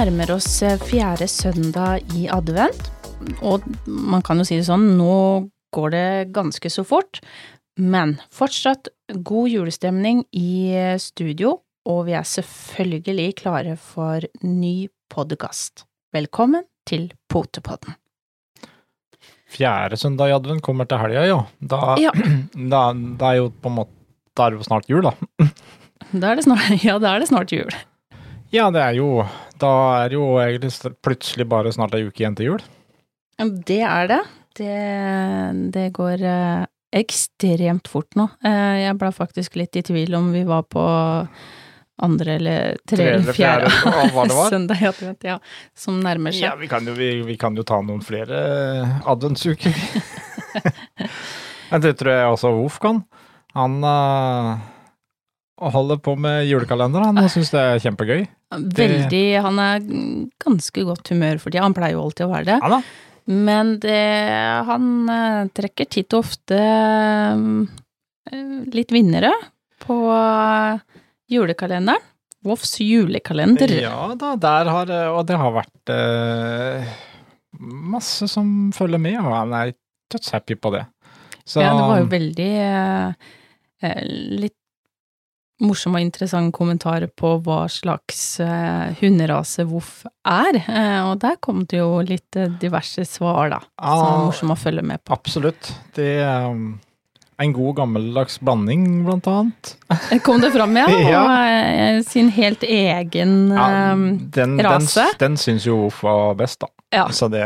Nærmer oss eh, fjerde søndag i advent, og man kan jo si det sånn, nå går det ganske så fort, men fortsatt god julestemning i eh, studio, og vi er selvfølgelig klare for ny podkast. Velkommen til Potepodden. Fjerde søndag i advent kommer til helga, ja. Da, Ja. da, da er jo på en måte Da er det jo snart jul, da. Da er det snart, ja, da er det snart jul. Ja, det er jo Da er jo egentlig plutselig bare snart ei uke igjen til jul. Det er det. Det, det går eh, ekstremt fort nå. Eh, jeg ble faktisk litt i tvil om vi var på andre eller tre Tredje, eller fjerde fjerde, var. søndag advent, ja, som nærmer seg. Ja, vi kan jo, vi, vi kan jo ta noen flere adventsuker. Men det tror jeg også Wolf kan. Han uh, holder på med julekalender, han, og syns det er kjempegøy. Veldig Han er ganske godt humør for tida, han pleier jo alltid å være det. Ja. Men det, han eh, trekker titt og ofte eh, litt vinnere på eh, julekalenderen. Voffs julekalender. Ja da, der har Og det har vært eh, masse som følger med, og han er dødshappy på det. Så Ja, det var jo veldig eh, litt morsom og interessant kommentar på hva slags eh, hunderase Voff er, eh, og der kom det jo litt eh, diverse svar, da, som er ah, morsom å følge med på. Absolutt. Det er en god gammeldags blanding, blant annet. Kom det fram, ja? Ja. Og sin helt egen Ja, den, den, rase? den syns jo Voff var best, da. Ja. Så det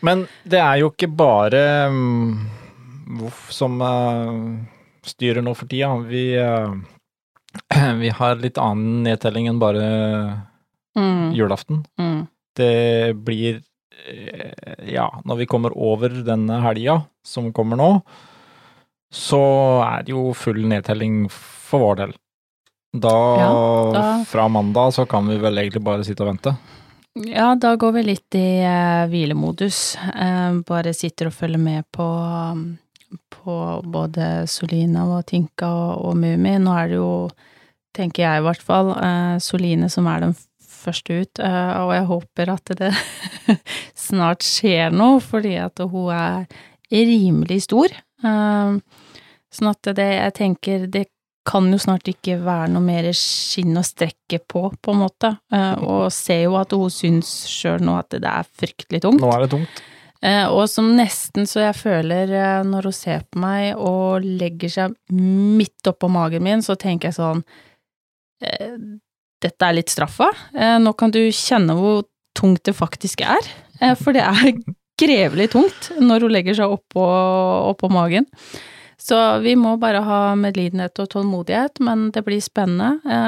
Men det er jo ikke bare Voff som uh, styrer nå for tida. Vi, uh, vi har litt annen nedtelling enn bare mm, julaften. mm. Det blir eh, Ja, når vi kommer over denne helga som kommer nå, så er det jo full nedtelling for vår del. Da, Ja, da- fra mandag, så kan vi vel egentlig bare sitte og vente. Ja, da går vi litt i eh, hvilemodus. Eh, bare sitter og følger med på, på både Solina og Tinka og, Mummi. Nå er det jo, tenker jeg i hvert fall, eh, Soline som er den første ut, eh, og jeg håper at det snart skjer noe, fordi at hun er rimelig stor. Eh, sånn at det, jeg tenker, det kan jo snart ikke være noe mer skinn å strekke på, på en måte. Og ser jo at hun syns sjøl nå at det er fryktelig tungt. Nå er det tungt. Eh, og som nesten så jeg føler eh, når hun ser på meg og legger seg midt oppå magen min, så tenker jeg sånn eh, Dette er litt straffa. Nå kan du kjenne hvor tungt det faktisk er. For det er grevelig tungt når hun legger seg oppå, oppå magen. Så vi må bare ha medlidenhet og tålmodighet, men det blir spennende.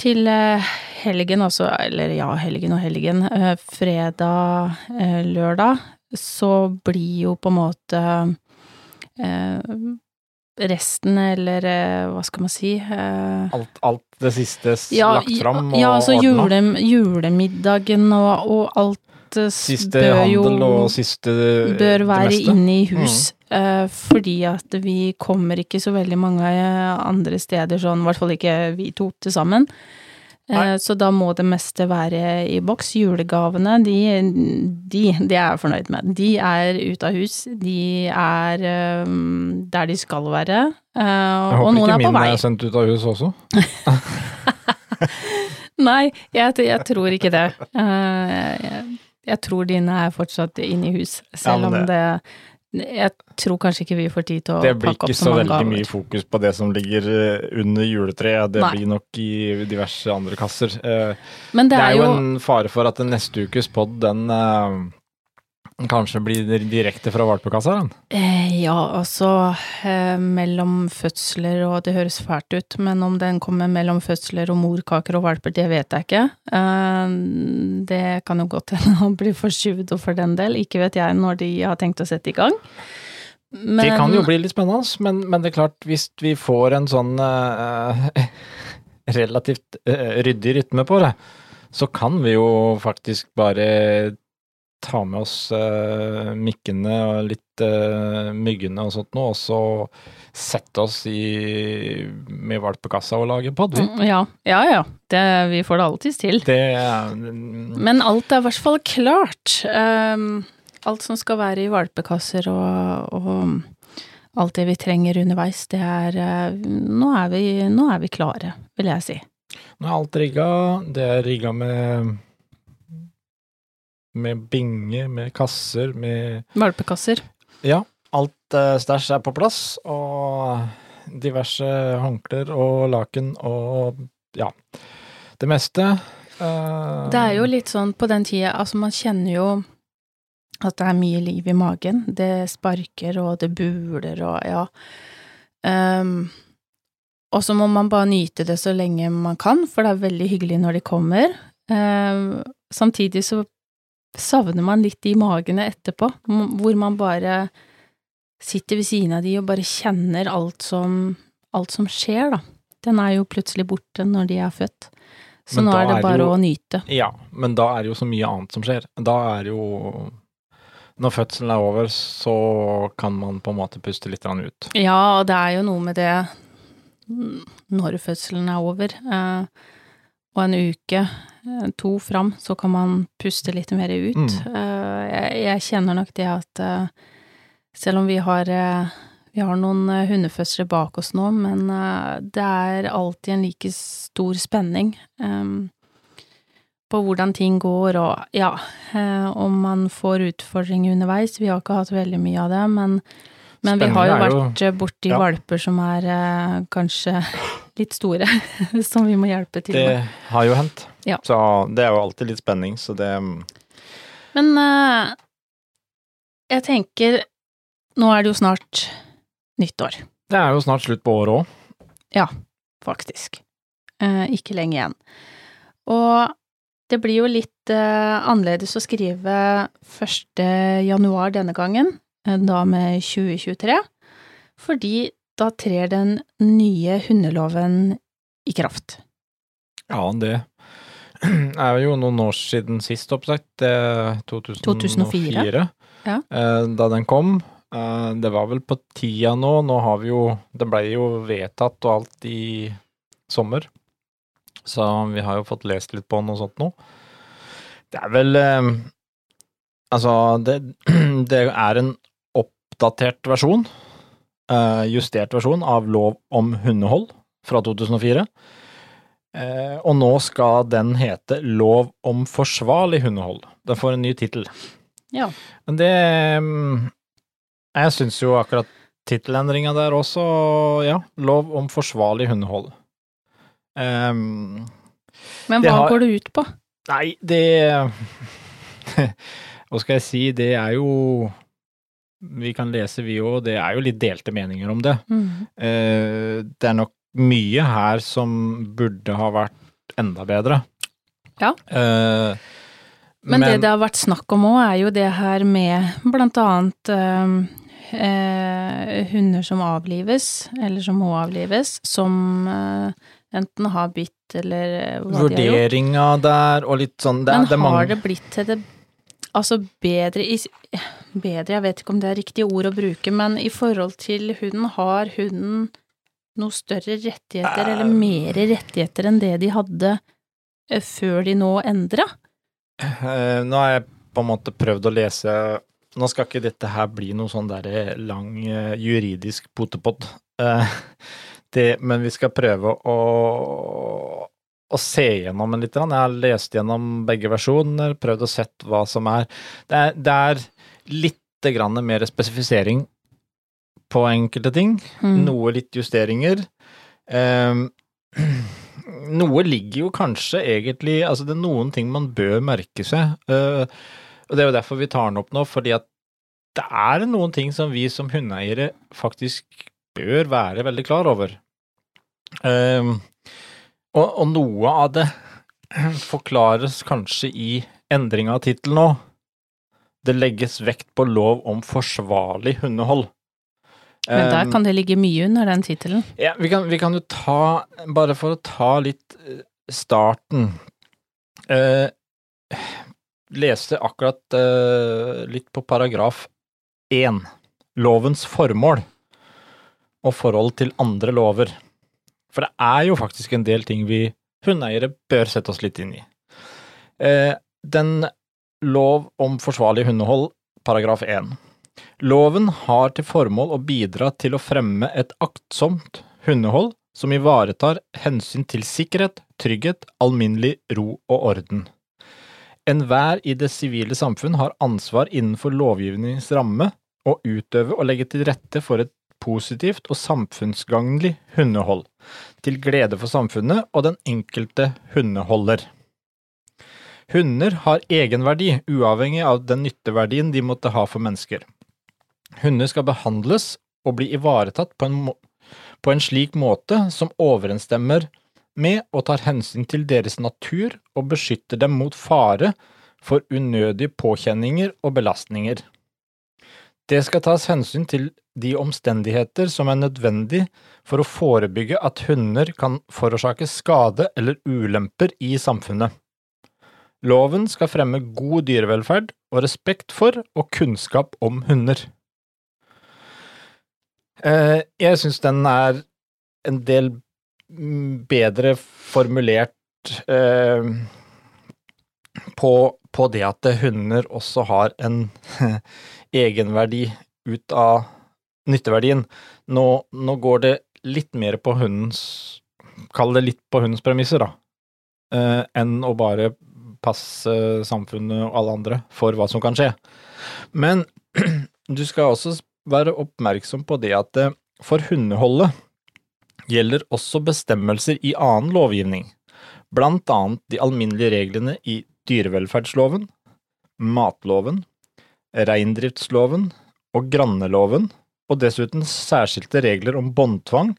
Til eh, helgen også, eller ja, helgen og helgen, eh, fredag, eh, lørdag, så blir jo på en måte resten, eller hva skal man si Alt, alt det siste ja, lagt fram og ja, altså jule, julemiddagen og, og alt Siste bør jo siste bør være inne i hus. eh, fordi at vi kommer ikke så veldig mange eh, andre steder, sånn i hvert fall ikke vi to til sammen. Eh, Nei. så da må det meste være i boks. Julegavene, de, de, de er jeg fornøyd med. De er ute av hus. De er eh, der de skal være. Uh, Jeg håper ikke er på min vei. er sendt ut av hus også. Nei, jeg, jeg tror ikke det. Eh, jeg, jeg tror dine er fortsatt inne i hus, selv men om det Jeg tror kanskje ikke vi får tid til å pakke opp så mange gaver. Det blir ikke så veldig gaver. mye fokus på det som ligger eh, under juletreet. Det Nei. blir nok i diverse andre kasser. Eh, Men Det er jo en fare for at neste ukes pod, den eh, kanskje blir direkte fra valpekassa. Eh, ja, altså eh, mellom fødsler og Det høres fælt ut, men om den kommer mellom fødsler og morkaker og valper, det vet jeg ikke. Eh, det kan jo godt hende han blir forskyvd og for den del, ikke vet jeg når de har tenkt å sette i gang. Men, Det kan jo bli litt spennende, men, men det er klart, hvis vi får en sånn eh, relativt eh, ryddig rytme på det, så kan vi jo faktisk bare ta med oss uh, mikkene og litt uh, myggene og sånt noe, og så sette oss i, med valpekassa og lage pod. Mm, ja, ja. ja. Det, vi får det alltids til. Det mm. Men alt er i hvert fall klart. Um, alt som skal være i valpekasser og, og alt det vi trenger underveis, det er uh, nå, er vi, nå er vi klare, vil jeg si. Nå er alt rigga. Det er rigga med med binge, med kasser, med Valpekasser. Ja. Alt uh, stæsj er på plass, og diverse håndklær og laken og ja, det meste. Uh, det er jo litt sånn på den tida, altså man kjenner jo at det er mye liv i magen. Det sparker, og det buler, og ja. Um, og så må man bare nyte det så lenge man kan, for det er veldig hyggelig når de kommer. Um, samtidig så savner man litt de magene etterpå, hvor man bare sitter ved siden av de og bare kjenner alt som, alt som skjer, da. Den er jo plutselig borte når de er født. Så nå er det bare jo, å nyte. Ja, men da er det jo så mye annet som skjer. Da er jo Når fødselen er over, så kan man på en måte puste litt ut. Ja, og det er jo noe med det når fødselen er over. Eh, og en uke, to fram, så kan man puste litt mer ut. Mm. Eh, jeg, jeg, kjenner nok det at eh, selv om vi har, vi har noen hundefødsler bak oss nå, men det er alltid en like stor spenning på hvordan ting går, og ja, om man får utfordringer underveis. Vi har ikke hatt veldig mye av det, men, men vi har jo vært borti ja. valper som er kanskje litt store, som vi må hjelpe til med. Det har jo hendt. Ja. Så det er jo alltid litt spenning, så det mm. Men uh, jeg tenker Nå er det jo snart nyttår. Det er jo snart slutt på året òg. Ja, faktisk. Uh, ikke lenge igjen. Og det blir jo litt uh, annerledes å skrive 1. januar denne gangen, da med 2023, fordi da trer den nye hundeloven i kraft. Ja, det er jo noen år siden sist oppsagt. 2004. 2004. Ja. Eh, da den kom. Eh, det var vel på tida nå. Nå har vi jo Det ble jo vedtatt og alt i sommer. Så vi har jo fått lest litt på og sånt nå. Det er vel eh, Altså, det, det er en oppdatert versjon justert versjon av lov om hundehold fra 2004. Eh, og nå skal den hete Lov om forsvarlig hundehold. Den får en ny tittel. Ja. Men det um, Jeg syns jo akkurat tittelendringa der også, ja, Lov om forsvarlig hundehold. Um, Men hva har, går det ut på? Nei, det Hva skal jeg si, det er jo vi kan lese, vi òg. Det er jo litt delte meninger om det. Mm. Eh, det er nok mye her som burde ha vært enda bedre. Ja. Eh, men, men, det det har vært snakk om òg, er jo det her med blant annet eh, eh, hunder som avlives, eller som må avlives, som eh, enten har bitt eller hva de har gjort. Der og litt sånn det, Men det har det blitt til det Altså bedre i Bedre, jeg vet ikke om det er riktig ord å bruke, men i forhold til hunden, har hunden noe større rettigheter, eller eh. mer rettigheter enn det de hadde eh, før de nå endra? Uh, nå har jeg på en måte prøvd å lese Nå skal ikke dette her bli noe sånn der lang juridisk potepott, men vi skal prøve å å se gjennom en litt. Jeg har lest gjennom begge versjoner, prøvd å sett hva som er Det er, det er litt mer spesifisering på enkelte ting. Mm. Noe litt justeringer. Um, noe ligger jo kanskje egentlig Altså, det er noen ting man bør merke seg. Uh, og det er jo derfor vi tar den opp nå, fordi at det er noen ting som vi som hundeeiere faktisk bør være veldig klar over. Um, og, og, noe av det forklares kanskje i endringa av tittel nå. Det legges vekt på lov om forsvarlig hundehold. Men der kan det ligge mye under den tittelen? Ja, vi kan, vi kan, jo ta Bare for å ta litt eh, starten. Eh, leste akkurat eh, litt på paragraf én, lovens formål og forhold til andre lover. For det er jo faktisk en del ting vi hundeeiere bør sette oss litt inn i. Eh, den lov om forsvarlig hundehold, paragraf 1. Loven har til formål å bidra til å fremme et aktsomt hundehold som ivaretar hensyn til sikkerhet, trygghet, alminnelig ro og orden. Enhver i det sivile samfunn har ansvar innenfor lovgivningens ramme å utøve og legge til rette for et positivt og samfunnsgagnlig hundehold, til glede for samfunnet og den enkelte hundeholder. Hunder har egenverdi, uavhengig av den nytteverdien de måtte ha for mennesker. Hunder skal behandles og bli ivaretatt på en, på en slik måte som overensstemmer med og tar hensyn til deres natur og beskytter dem mot fare for unødige påkjenninger og belastninger. Det skal tas hensyn til de omstendigheter som er nødvendig for å forebygge at hunder kan forårsake skade eller ulemper i samfunnet. Loven skal fremme god dyrevelferd og respekt for og kunnskap om hunder. Eh, jeg syns den er en del bedre formulert eh, på, på det at hunder også har en egenverdi ut av nytteverdien. Nå, nå, går det litt mer på hundens Kall det litt på hundens premisser, da. Eh, enn å bare passe samfunnet og alle andre for hva som kan skje. Men du skal også være oppmerksom på det at eh, for hundeholdet gjelder også bestemmelser i annen lovgivning, blant annet de alminnelige reglene i dyrevelferdsloven, matloven, reindriftsloven og granneloven, og dessuten særskilte regler om båndtvang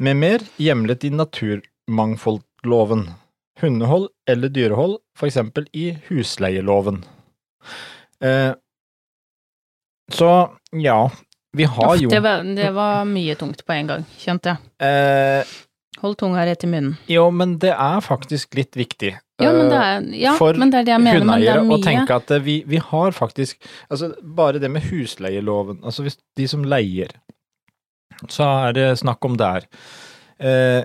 med mer hjemlet i naturmangfoldloven, hundehold eller dyrehold, for eksempel i husleieloven. Eh, så ja, vi har jo det var, det var, mye tungt på en gang, kjente jeg. Eh, Hold tunga rett i munnen. Jo, men det er faktisk litt viktig. Ja, men det er, ja, for men det er det jeg mener, men det er mye. å tenke at vi, vi, har faktisk Altså, bare det med husleieloven Altså, hvis de som leier, så er det snakk om der. Eh,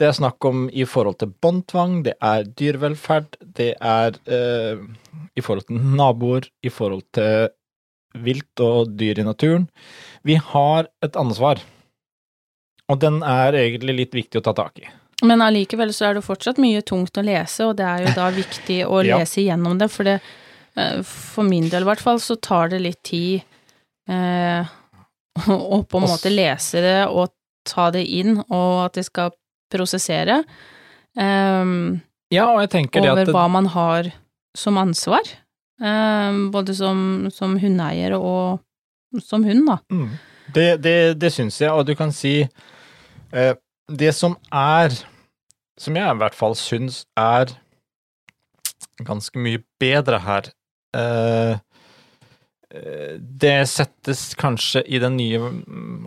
det er snakk om i forhold til båndtvang, det er dyrevelferd, det er eh, i forhold til naboer, i forhold til vilt og dyr i naturen. Vi har et ansvar, og den er egentlig litt viktig å ta tak i. Men allikevel så er det fortsatt mye tungt å lese, og det er jo da viktig å ja. lese igjennom det, for det eh, For min del i hvert fall så tar det litt tid eh, å på en måte lese det og ta det inn, og at det skal prosessere. Eh, ja, og jeg tenker over hva man har som ansvar. Um, både som, som hundeeier og som hund, da. Mm. Det, det, det syns jeg, og du kan si eh, det som er Som jeg i hvert fall syns er ganske mye bedre her eh, eh, Det settes kanskje i den nye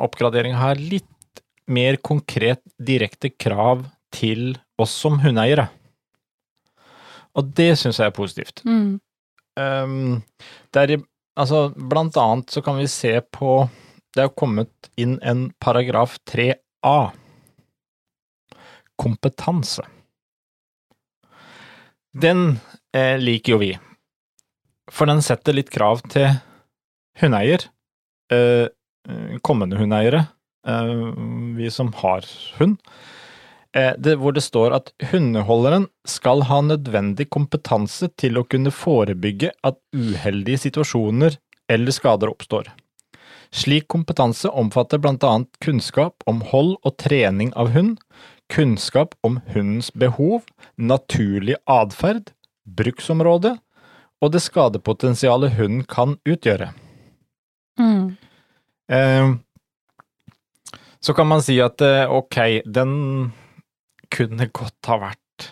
oppgraderinga her litt mer konkret, direkte krav til oss som hundeeiere. Og det syns jeg er positivt. Mm. Um, der, altså, blant annet så kan vi se på Det er kommet inn en paragraf 3a kompetanse. Den eh, liker jo vi, for den setter litt krav til hundeeier, eh, kommende hundeeiere, eh, vi som har hund, det, hvor det står at hundeholderen skal ha nødvendig kompetanse til å kunne forebygge at uheldige situasjoner eller skader oppstår. Slik kompetanse omfatter annet kunnskap om hold og trening av hund, kunnskap om hundens behov, naturlig atferd, bruksområde og det skadepotensialet hunden kan utgjøre. Mm. Eh, så kan man si at eh, ok, den kunne godt ha vært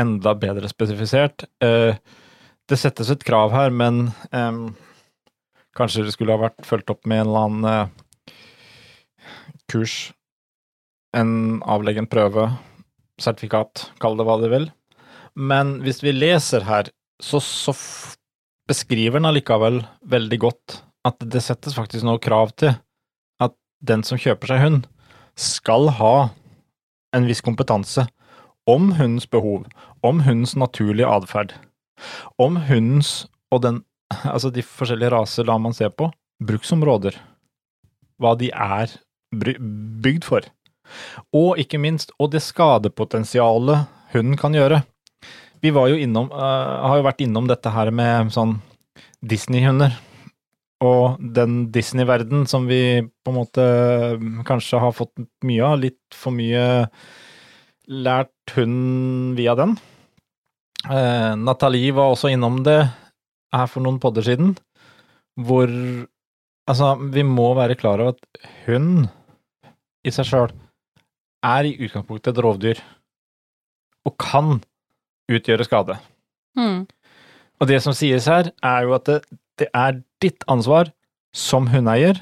enda bedre spesifisert. Eh, det settes et krav her, men kanskje det skulle ha vært fulgt opp med en eller annen eh, kurs en avlegge en prøve, sertifikat, kall det hva du vil. Men hvis vi leser her så, så beskriver den allikevel veldig godt at det settes faktisk noe krav til at den som kjøper seg hund, skal ha en viss kompetanse om hundens behov, om hundens naturlige atferd, om hundens og den Altså de forskjellige raser la man se på, bruksområder, hva de er bygd for, og ikke minst, og det skadepotensialet hunden kan gjøre. Vi var jo innom, uh, har jo vært innom dette her med sånn Disney-hunder. Og den Disney-verden som vi på en måte kanskje har fått mye av, litt for mye lært hun via den. Eh, Nathalie var også innom det her for noen podder siden, hvor Altså, vi må være klar over at hun i seg sjøl er i utgangspunktet et rovdyr, og kan utgjøre skade. Mm. Og det som sies her, er jo at det, det er ditt ansvar som hundeeier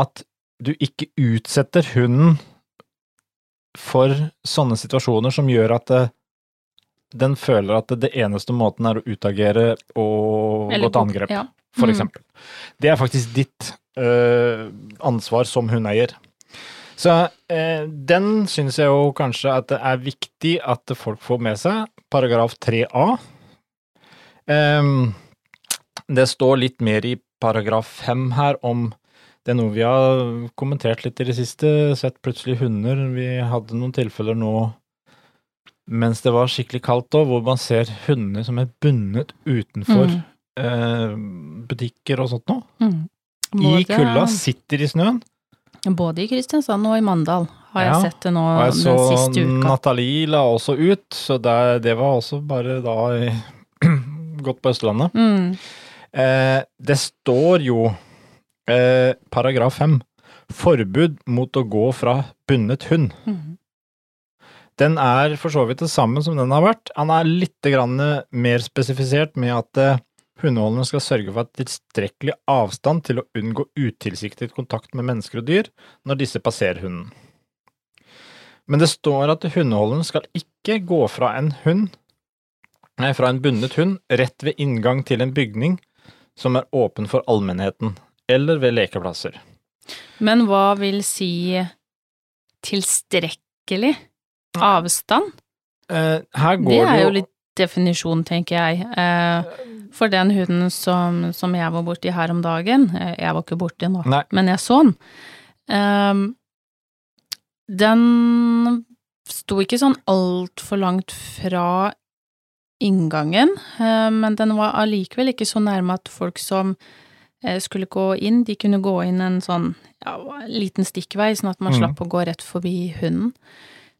at du ikke utsetter hunden for sånne situasjoner som gjør at det, den føler at det eneste måten er å utagere og gå til angrep, ja. for Mm. eksempel. Det er faktisk ditt øh, ansvar som hundeeier. Så øh, den syns jeg jo kanskje at det er viktig at folk får med seg. Paragraf 3a. Ehm, det står litt mer i paragraf 5 her om det er noe vi har kommentert litt i det siste, sett plutselig hunder. Vi hadde noen tilfeller nå mens det var skikkelig kaldt òg, hvor man ser hunder som er bundet utenfor Mm. eh, butikker og sånt noe. Mm. I kulda, sitter i snøen. Både i Kristiansand og i Mandal har Ja, jeg sett det nå Og jeg den så siste uka. Nathalie la også ut, så det, det var også bare da i, godt på Østlandet. Mm. Eh, det står jo eh, paragraf 5 forbud mot å gå fra bundet hund. Mm. Den er for så vidt det samme som den har vært. Han er litt grann mer spesifisert med at eh, hundeholderen skal sørge for at tilstrekkelig avstand til å unngå utilsiktet kontakt med mennesker og dyr når disse passerer hunden. Men det står at hundeholderen skal ikke gå fra en hund, nei, fra en bundet hund rett ved inngang til en bygning som er åpen for allmennheten, eller ved lekeplasser. Men hva vil si tilstrekkelig avstand? Eh, her går Det er det jo litt definisjon, tenker jeg. Eh, For den hunden som, som jeg var borti her om dagen, eh, jeg var ikke borti nå, Nei. men jeg så den, eh, den sto ikke sånn altfor langt fra inngangen, eh, men den var allikevel ikke så nærme at folk som eh, skulle gå inn, de kunne gå inn en sånn ja, liten stikkvei, sånn at man mm. slapp å gå rett forbi hunden.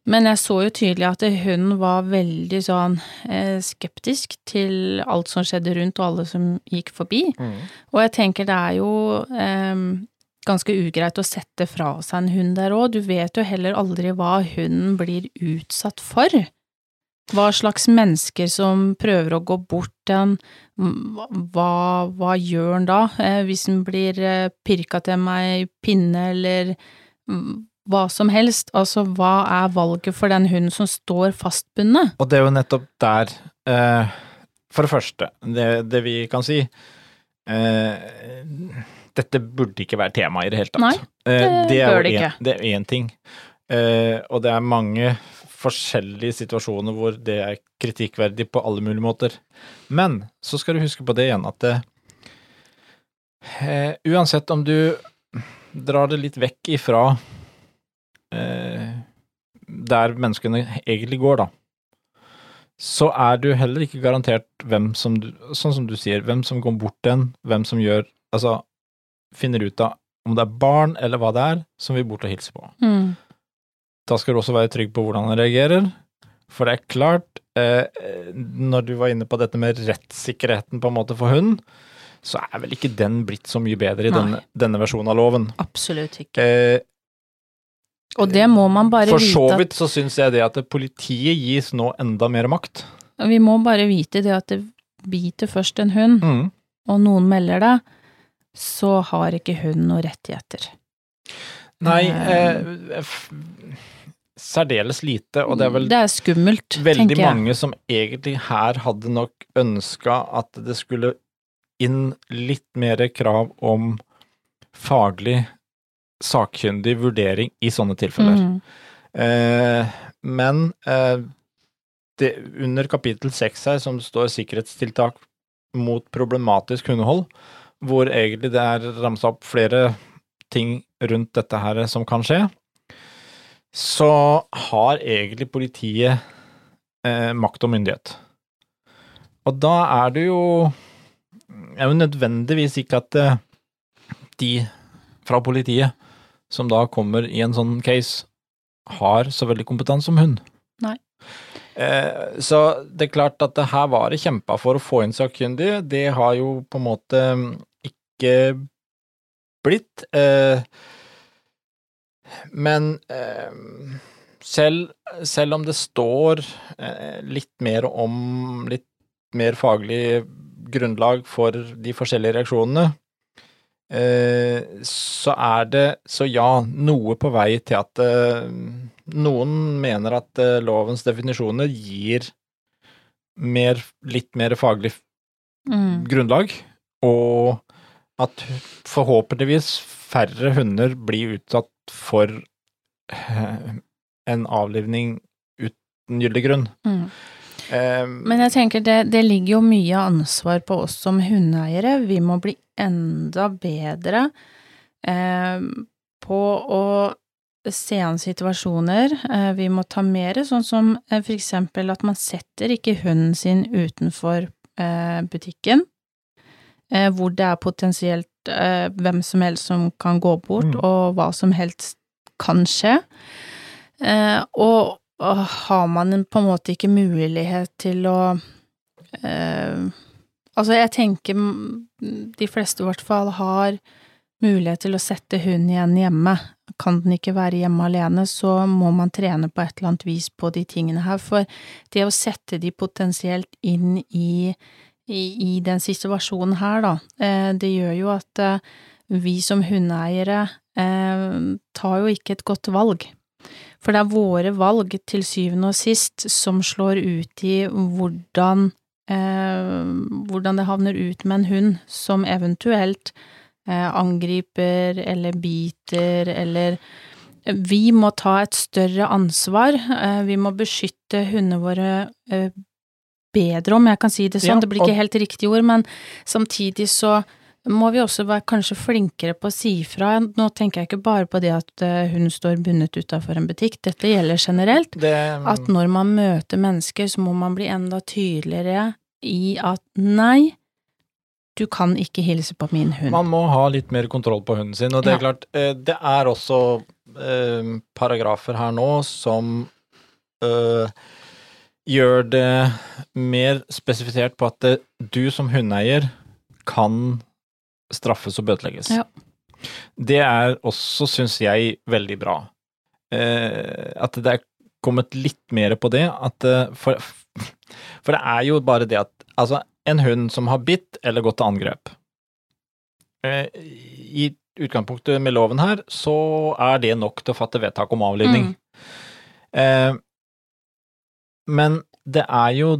Men jeg så jo tydelig at hunden var veldig sånn eh, skeptisk til alt som skjedde rundt, og alle som gikk forbi. Mm. Og jeg tenker det er jo eh, ganske ugreit å sette fra seg en hund der òg. Du vet jo heller aldri hva hunden blir utsatt for. Hva slags mennesker som prøver å gå bort til en, hva, hva gjør en da? Eh, hvis en blir eh, pirka til meg i pinne eller mm, hva som helst, altså hva er valget for den hunden som står fastbundet? Og det er jo nettopp der eh, For det første, det, det vi kan si eh, Dette burde ikke være tema i det hele tatt. Nei, Eh, det bør det ikke. en-. Det er én ting. Eh, og det er mange forskjellige situasjoner hvor det er kritikkverdig på alle mulige måter. Men så skal du huske på det igjen at det, eh, uansett om du drar det litt vekk ifra eh, der menneskene egentlig går, da, så er du heller ikke garantert hvem som du Sånn som du sier, hvem som går bort til en, hvem som gjør Altså finner ut av om det er barn eller hva det er, som vil bort og hilse på. Mm. Da skal du også være trygg på hvordan han reagerer, for det er klart, eh, når du var inne på dette med rettssikkerheten på en måte for hunden, så er vel ikke den blitt så mye bedre i denne, denne versjonen av loven. Absolutt ikke. Eh, Og det må man bare vite for vite så at vidt så syns jeg det at politiet gis nå enda mer makt. Vi må bare vite det at det biter først en hund, Mm. og noen melder det, så har ikke hunden noen rettigheter. Nei, Eh. eh, særdeles lite, og det er vel Det er skummelt, veldig mange som egentlig her hadde nok ønska at det skulle inn litt mer krav om faglig, sakkyndig vurdering i sånne tilfeller. Mm. Eh, men eh, det, under kapittel seks her, som står sikkerhetstiltak mot problematisk hundehold, hvor egentlig det er ramsa opp flere ting rundt dette her som kan skje, så har egentlig politiet eh, makt og myndighet. Og da er det jo er jo nødvendigvis ikke at eh, de fra politiet som da kommer i en sånn case, har så veldig kompetanse som hun. Nei. Eh, så det er klart at det her var det kjempa for å få inn sakkyndige. Det har jo på en måte ikke blitt. Eh, men eh, selv, selv om det står eh, litt mer om litt mer faglig grunnlag for de forskjellige reaksjonene, så er det, så ja, noe på vei til at noen mener at lovens definisjoner gir mer, litt mer faglig Mm. grunnlag, og at forhåpentligvis færre hunder blir utsatt for eh, en avlivning uten gyldig grunn. Mm. Eh, Men jeg tenker det, det ligger jo mye ansvar på oss som hundeeiere. Vi må bli enda bedre eh, på å se an situasjoner. Eh, vi må ta mer, sånn som eh, for eksempel at man setter ikke hunden sin utenfor eh, butikken, hvor det er potensielt eh, hvem som helst som kan gå bort, Mm. og hva som helst kan skje. Eh, og, har man på en måte ikke mulighet til å eh, Altså, jeg tenker de fleste i hvert fall har mulighet til å sette hunden igjen hjemme. Kan den ikke være hjemme alene, så må man trene på et eller annet vis på de tingene her, for det å sette de potensielt inn i, i, i den situasjonen her, da, eh, det gjør jo at eh, vi som hundeeiere eh, tar jo ikke et godt valg. For det er våre valg til syvende og sist som slår ut i hvordan, hvordan det havner ut med en hund som eventuelt angriper eller biter eller Vi må ta et større ansvar. Vi må beskytte hundene våre bedre, om jeg kan si det sånn. Ja, det blir ikke helt riktig ord, men samtidig så må vi også være kanskje flinkere på å si fra. Nå tenker jeg ikke bare på det at eh, hun står bundet utafor en butikk, dette gjelder generelt. det, At når man møter mennesker, så må man bli enda tydeligere i at nei, du kan ikke hilse på min hund. Man må ha litt mer kontroll på hunden sin, og det er Ja. klart, eh, det er også eh, paragrafer her nå som eh, gjør det mer spesifisert på at det, du som hundeeier kan straffes og bøtelegges. Ja. Det er også, syns jeg, veldig bra. Eh, at det er kommet litt mer på det, at eh, for, for det er jo bare det at altså, en hund som har bitt eller gått til angrep eh, I utgangspunktet med loven her, så er det nok til å fatte vedtak om avlivning. Mm. Eh, men det er jo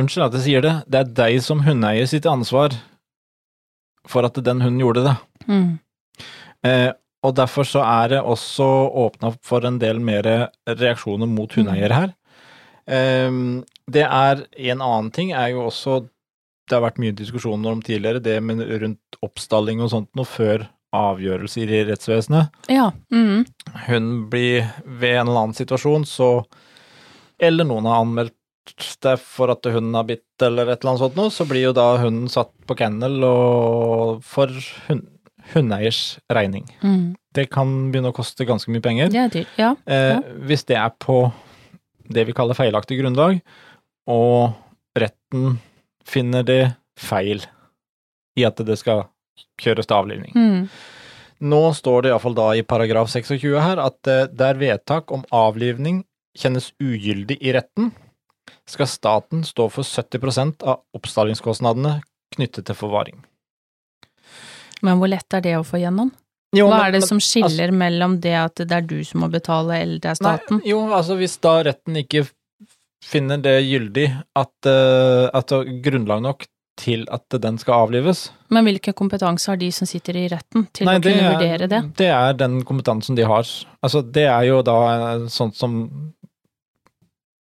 Unnskyld at jeg sier det, det er deg som hundeeier sitt ansvar for at den hunden gjorde det. Mm. Eh, og derfor så er det også åpna for en del mer reaksjoner mot hundeeiere her. Eh, det er En annen ting er jo også Det har vært mye diskusjoner om tidligere, det med rundt oppstalling og sånt noe før avgjørelser i rettsvesenet. Ja. Mm. Hun blir ved en eller annen situasjon, så Eller noen har anmeldt det for at hunden har bitt eller et eller annet sånt noe, så blir jo da hunden satt på kennel og for hund, hundeeiers regning. Mm. Det kan begynne å koste ganske mye penger. Det er dyrt. Ja. Eh, hvis det er på det vi kaller feilaktig grunnlag, og retten finner det feil i at det skal kjøres til avlivning. Mm. Nå står det iallfall da i paragraf 26 her at det der vedtak om avlivning kjennes ugyldig i retten, skal staten stå for 70% av oppstallingskostnadene knyttet til forvaring. Men hvor lett er det å få gjennom? Jo, Hva er det men- som skiller mellom det at det er du som må betale, eller det er staten? Nei, jo, altså hvis da retten ikke finner det gyldig at, eh, at det er grunnlag nok til at den skal avlives Men hvilken kompetanse har de som sitter i retten til Nei, å kunne er, vurdere det? Det er den kompetansen de har. Altså, det er jo da eh, sånt som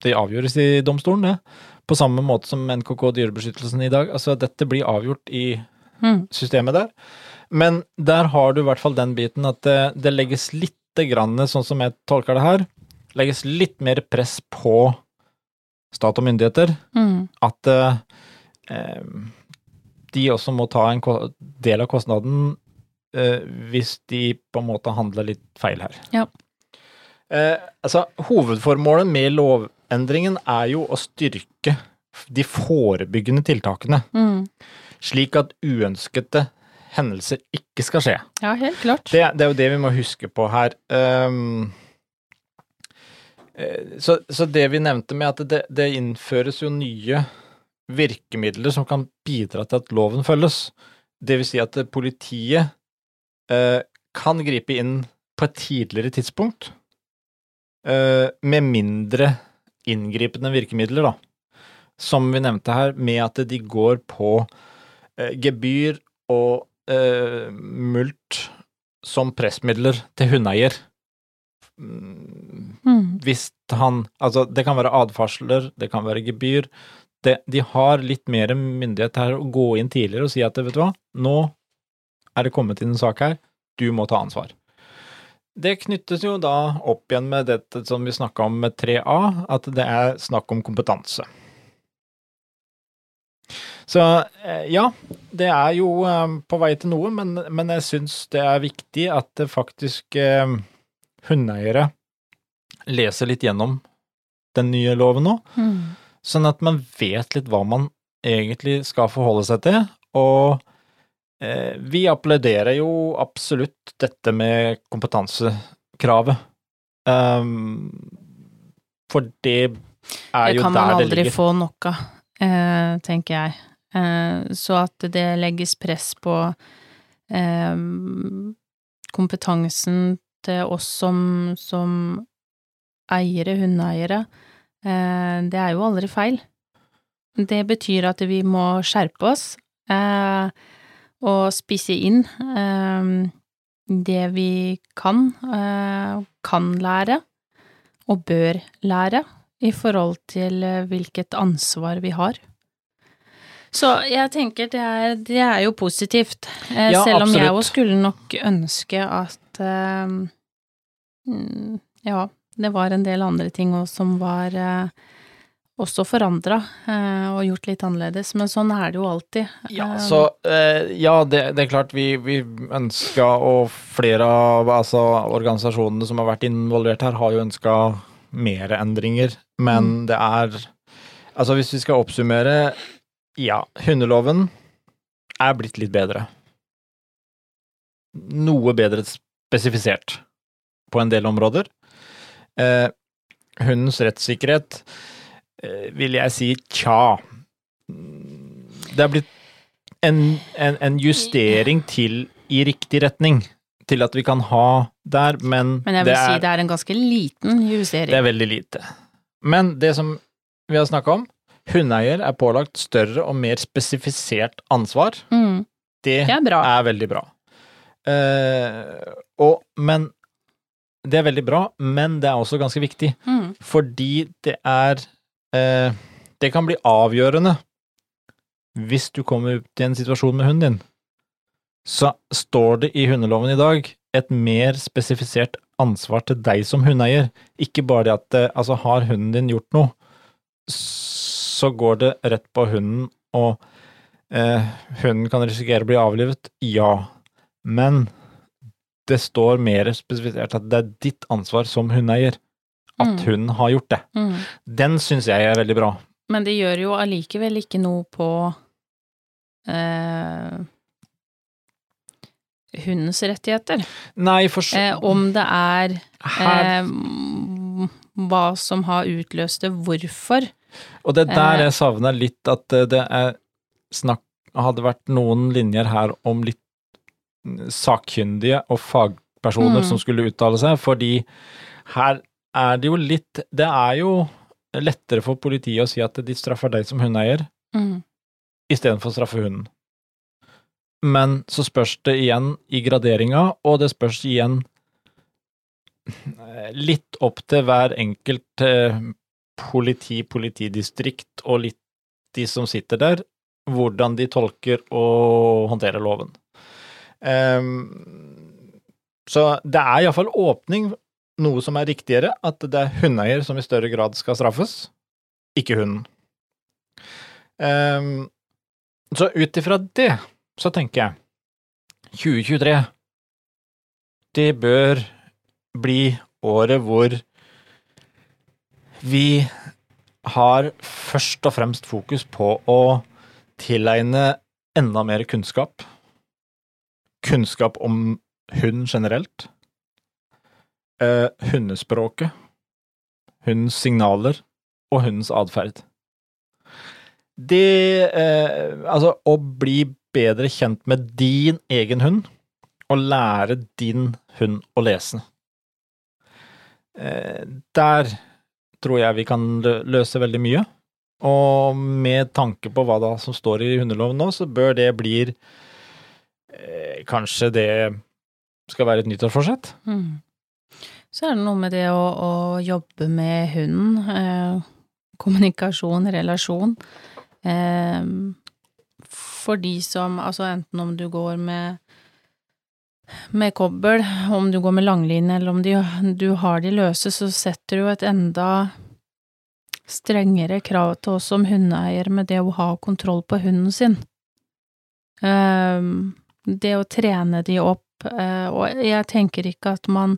Det avgjøres i domstolen, det. På samme måte som NKK Dyrebeskyttelsen i dag. Altså, dette blir avgjort i Mm. systemet der. Men der har du i hvert fall den biten at det, det legges lite grann, sånn som jeg tolker det her, legges litt mer press på stat og myndigheter. Mm. At eh, eh, de også må ta en del av kostnaden eh, hvis de på en måte handler litt feil her. Ja. Eh, altså, hovedformålet med lovendringen er jo å styrke de forebyggende tiltakene, Mm. slik at uønskede hendelser ikke skal skje. Ja, helt klart. Det, det er jo det vi må huske på her. Eh, så, så det vi nevnte med at det, det innføres jo nye virkemidler som kan bidra til at loven følges. Det vil si at politiet uh, kan gripe inn på et tidligere tidspunkt uh, med mindre inngripende virkemidler, da. Som vi nevnte her, med at de går på eh, gebyr og eh, mult som pressmidler til hundeeier. Mm, Mm. Hvis han Altså, det kan være advarsler, det kan være gebyr. Det, de har litt mer myndighet her å gå inn tidligere og si at vet du hva, nå er det kommet inn en sak her, du må ta ansvar. Det knyttes jo da opp igjen med dette som vi snakka om med 3A, at det er snakk om kompetanse. Så eh, ja, det er jo eh, på vei til noe, men, men jeg syns det er viktig at faktisk eh, hundeeiere leser litt gjennom den nye loven nå, Mm. sånn at man vet litt hva man egentlig skal forholde seg til, og vi applauderer jo absolutt dette med kompetansekravet. Um, for det er Det jo kan man der det aldri få nok av, eh, tenker jeg. Eh, så at det legges press på eh, kompetansen til oss som, som eiere, hundeeiere, eh, det er jo aldri feil. Det betyr at vi må skjerpe oss eh, og spisse inn eh, det vi kan, eh, kan lære og bør lære i forhold til eh, hvilket ansvar vi har. Så jeg tenker det er, det er jo positivt, eh, Ja, selv om jeg absolutt. òg skulle nok ønske at eh, mm, Ja, det var en del andre ting òg som var også forandra eh, og gjort litt annerledes, men sånn er det jo alltid. Ja, Eh, så eh, ja, det, det er klart vi, vi ønska, og flere av altså, organisasjonene som har vært involvert her, har jo ønska mer endringer, men det er Altså, hvis vi skal oppsummere Ja, hundeloven er blitt litt bedre. Noe bedre spesifisert på en del områder. Eh, hundens rettssikkerhet vil jeg si tja. Det er blitt en, en, en justering til i riktig retning, til at vi kan ha der, men, Men jeg vil det, si er, det er en ganske liten justering. det er veldig lite. Men det som vi har snakka om, hundeeier er pålagt større og mer spesifisert ansvar. Mm, Det det er bra. er veldig bra. Eh, og, men Det er veldig bra, men det er også ganske viktig. Mm, Fordi det er eh, Det kan bli avgjørende hvis du kommer ut i en situasjon med hunden din. Så står det i hundeloven i dag et mer spesifisert ansvar til deg som hundeeier. Ikke bare det at eh, altså, har hunden din gjort noe, så går det rett på hunden, og eh, hunden kan risikere å bli avlivet. Ja, men det står mer spesifisert at det er ditt ansvar som hundeeier at Mm. hunden har gjort det. mm. Den syns jeg er veldig bra. Men det gjør jo allikevel ikke noe på eh, hundens rettigheter. Nei, for så Eh, om det er eh, hva som har utløst det, hvorfor. Og det er der eh, jeg savner litt at eh, det er snakk Hadde vært noen linjer her om litt sakkyndige og fagpersoner Mm. som skulle uttale seg, fordi her er det jo litt Det er jo lettere for politiet å si at de straffer deg som hundeeier, Mm. istedenfor å straffe hunden. Men så spørs det igjen i graderinga, og det spørs igjen eh, litt opp til hver enkelt eh, politi, politidistrikt og litt de som sitter der, hvordan de tolker og håndterer loven. Um, så det er iallfall åpning, noe som er riktigere, at det er hundeeier som i større grad skal straffes, ikke hunden. Um, så ut ifra det, så tenker jeg 2023 Det bør bli året hvor vi har først og fremst fokus på å tilegne enda mer kunnskap. Kunnskap om hund generelt. Eh, hundespråket. Hundens signaler og hundens atferd. Det eh, Altså, å bli bedre kjent med din egen hund, og lære din hund å lese. Eh, der tror jeg vi kan løse veldig mye. Og med tanke på hva da som står i hundeloven nå, så bør det bli eh, Kanskje det skal være et nyttårsforsett? Mm. Så er det noe med det å, å jobbe med hunden. Eh, kommunikasjon, relasjon. Eh, for de som, altså enten om du går med med kobbel, om du går med langline eller om de, du har de løse, så setter du et enda strengere krav til oss som hundeeier med det å ha kontroll på hunden sin. Eh, det å trene de opp, eh, og jeg tenker ikke at man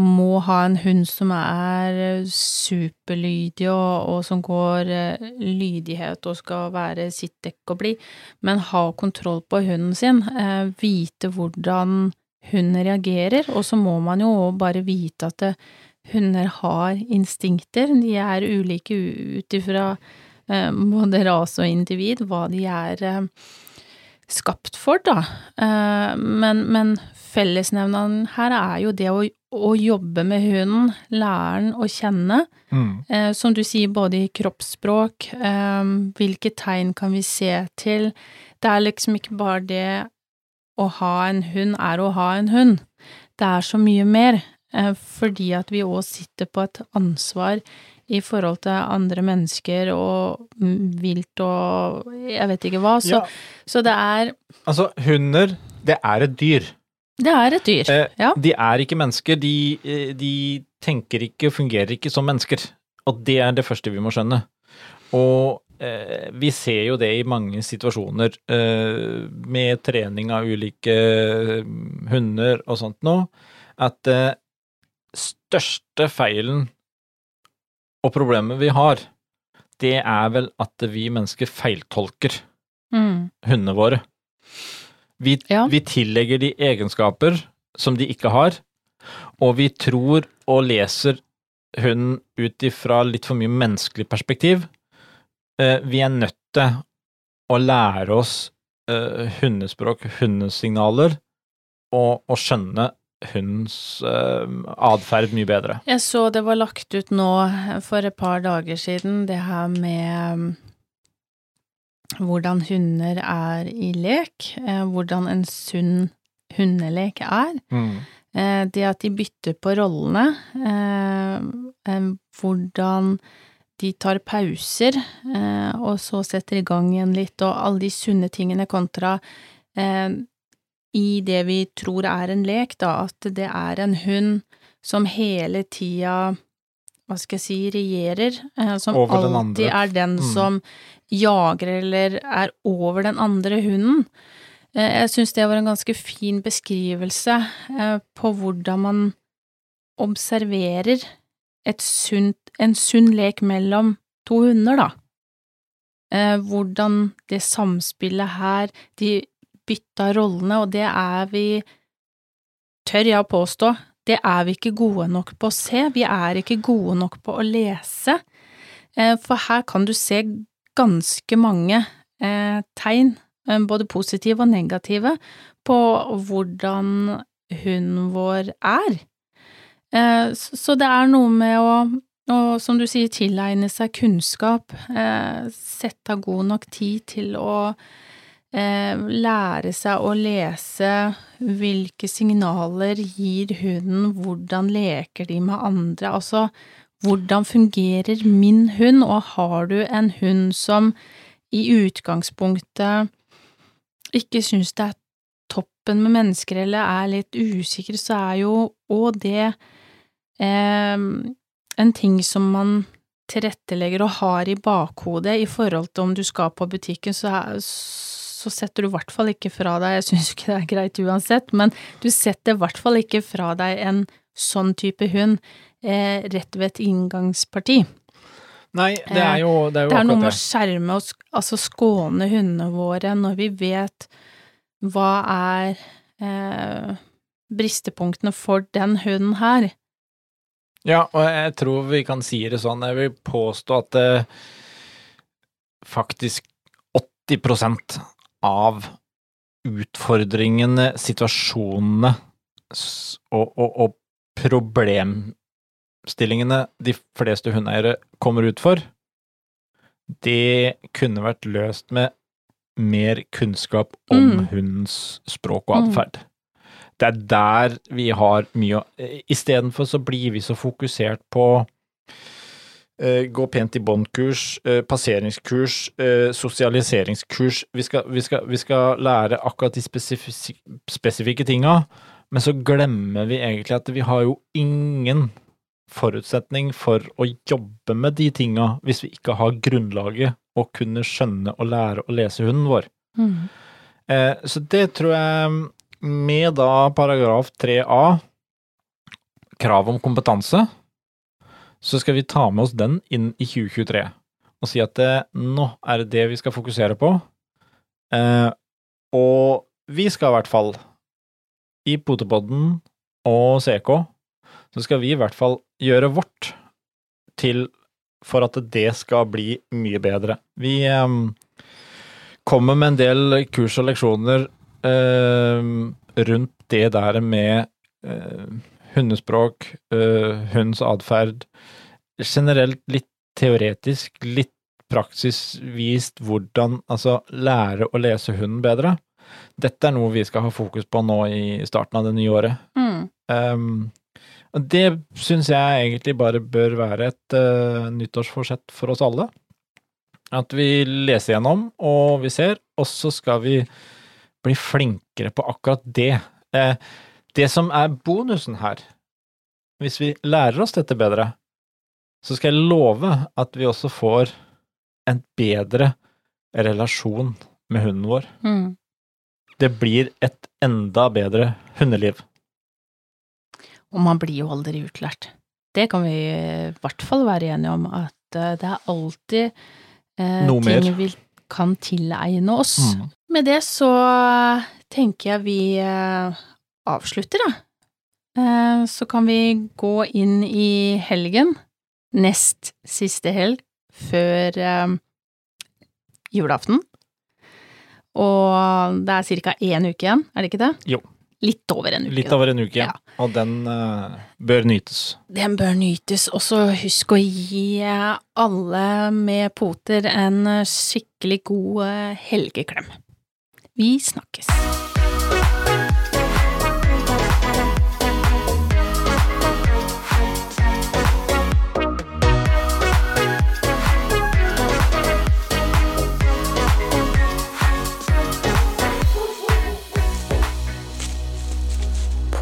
må ha en hund som er superlydig og, og som går eh, lydighet og skal være sitt dekk og bli, men ha kontroll på hunden sin, eh, vite hvordan hunden reagerer, og så må man jo bare vite at hunder har instinkter, de er ulike ut ifra eh, både rase og individ, hva de er eh, skapt for, da. Eh, men, men fellesnevneren her er jo det å, å jobbe med hunden, lære den å kjenne. Eh, som du sier, både i kroppsspråk, eh, hvilke tegn kan vi se til. Det er liksom ikke bare det å ha en hund er å ha en hund. Det er så mye mer, eh, fordi at vi òg sitter på et ansvar i forhold til andre mennesker og vilt og jeg vet ikke hva. Så, Ja, så det er altså, hunder, det er et dyr. Det er et dyr. Eh, ja. De er ikke mennesker, de, eh, de tenker ikke, fungerer ikke som mennesker. Og det er det første vi må skjønne. Og eh, vi ser jo det i mange situasjoner eh, med trening av ulike eh, hunder og sånt nå, at eh, største feilen og problemet vi har, det er vel at vi mennesker feiltolker Mm. hundene våre. Vi, Ja. vi tillegger de egenskaper som de ikke har, og vi tror og leser hunden ut ifra litt for mye menneskelig perspektiv. Eh, vi er nødt til å lære oss eh, hundespråk, hundesignaler, og, og skjønne hundens uh, atferd mye bedre. Jeg så det var lagt ut nå for et par dager siden, det her med um, hvordan hunder er i lek, eh, hvordan en sunn hundelek er. Mm. Det at de bytter på rollene, eh, eh, hvordan de tar pauser, eh, og så setter i gang igjen litt, og alle de sunne tingene kontra eh, i det vi tror er en lek, da, at det er en hund som hele tida, hva skal jeg si, regjerer, eh, som alltid er den Mm. som jager eller er over den andre hunden. Eh, Jeg syns det var en ganske fin beskrivelse eh, på hvordan man observerer et sunt, en sunn lek mellom to hunder, da. Hvordan det samspillet her, de bytta rollene, og det er vi, tør jeg å påstå, det er vi ikke gode nok på å se, vi er ikke gode nok på å lese, Eh, for her kan du se ganske mange eh, tegn, eh, både positive og negative, på hvordan hunden vår er. Så det er noe med å, å, som du sier, tilegne seg kunnskap, sette av god nok tid til å lære seg å lese hvilke signaler gir hunden, hvordan leker de med andre, altså hvordan fungerer min hund, og har du en hund som i utgangspunktet ikke syns det er toppen med mennesker eller er litt usikker, så er jo òg det eh, en ting som man tilrettelegger og har i bakhodet i forhold til om du skal på butikken, så, er, så setter du i hvert fall ikke fra deg, jeg syns ikke det er greit uansett, men du setter i hvert fall ikke fra deg en sånn type hund eh, rett ved et inngangsparti. Nei, det er jo Det er, jo det er noe med å det. skjerme og altså skåne hundene våre når vi vet hva er eh, bristepunktene for den hunden her. Ja, og jeg tror vi kan si det sånn. Jeg vil påstå at eh, faktisk 80 av utfordringene, situasjonene og, og, og problemstillingene de fleste hundeeiere kommer ut for, det kunne vært løst med mer kunnskap om Mm. hundens språk og Mm. atferd. Det er der vi har mye å Istedenfor så blir vi så fokusert på gå pent i bånd-kurs, eh, passeringskurs, eh, sosialiseringskurs. Vi skal, vi, skal, vi skal lære akkurat de spesifikke, spesifikke tinga, men så glemmer vi egentlig at vi har jo ingen forutsetning for å jobbe med de tinga hvis vi ikke har grunnlaget å kunne skjønne og lære å lese hunden vår. Mm. så det tror jeg, med da paragraf 3a, krav om kompetanse, så skal vi ta med oss den inn i 2023 og si at det, nå er det det vi skal fokusere på. Eh, og vi skal i hvert fall, i Potepodden og CK, så skal vi i hvert fall gjøre vårt til for at det skal bli mye bedre. Vi eh, kommer med en del kurs og leksjoner eh, rundt det der med eh, hundespråk, uh, hunds atferd, generelt litt teoretisk, litt praksisvist hvordan altså lære å lese hunden bedre. Dette er noe vi skal ha fokus på nå i starten av det nye året. Mm. Um, og det syns jeg egentlig bare bør være et uh, nyttårsforsett for oss alle. At vi leser gjennom, og vi ser, og så skal vi bli flinkere på akkurat det. Eh, det som er bonusen her, hvis vi lærer oss dette bedre, så skal jeg love at vi også får en bedre relasjon med hunden vår. Mm. Det blir et enda bedre hundeliv. Og man blir jo aldri utlært. Det kan vi i hvert fall være enige om, at eh, det er alltid eh, ting mer. vi kan tilegne oss. Mm. Med det så tenker jeg vi eh, avslutter, da. Eh, Så kan vi gå inn i helgen, nest siste helg, før eh, julaften. Og det er ca. én uke igjen, er det ikke det? Jo. Litt over en uke. Litt over en uke, Ja. og den uh, bør nytes. Den bør nytes, og så husk å gi alle med poter en skikkelig god helgeklem. Vi snakkes.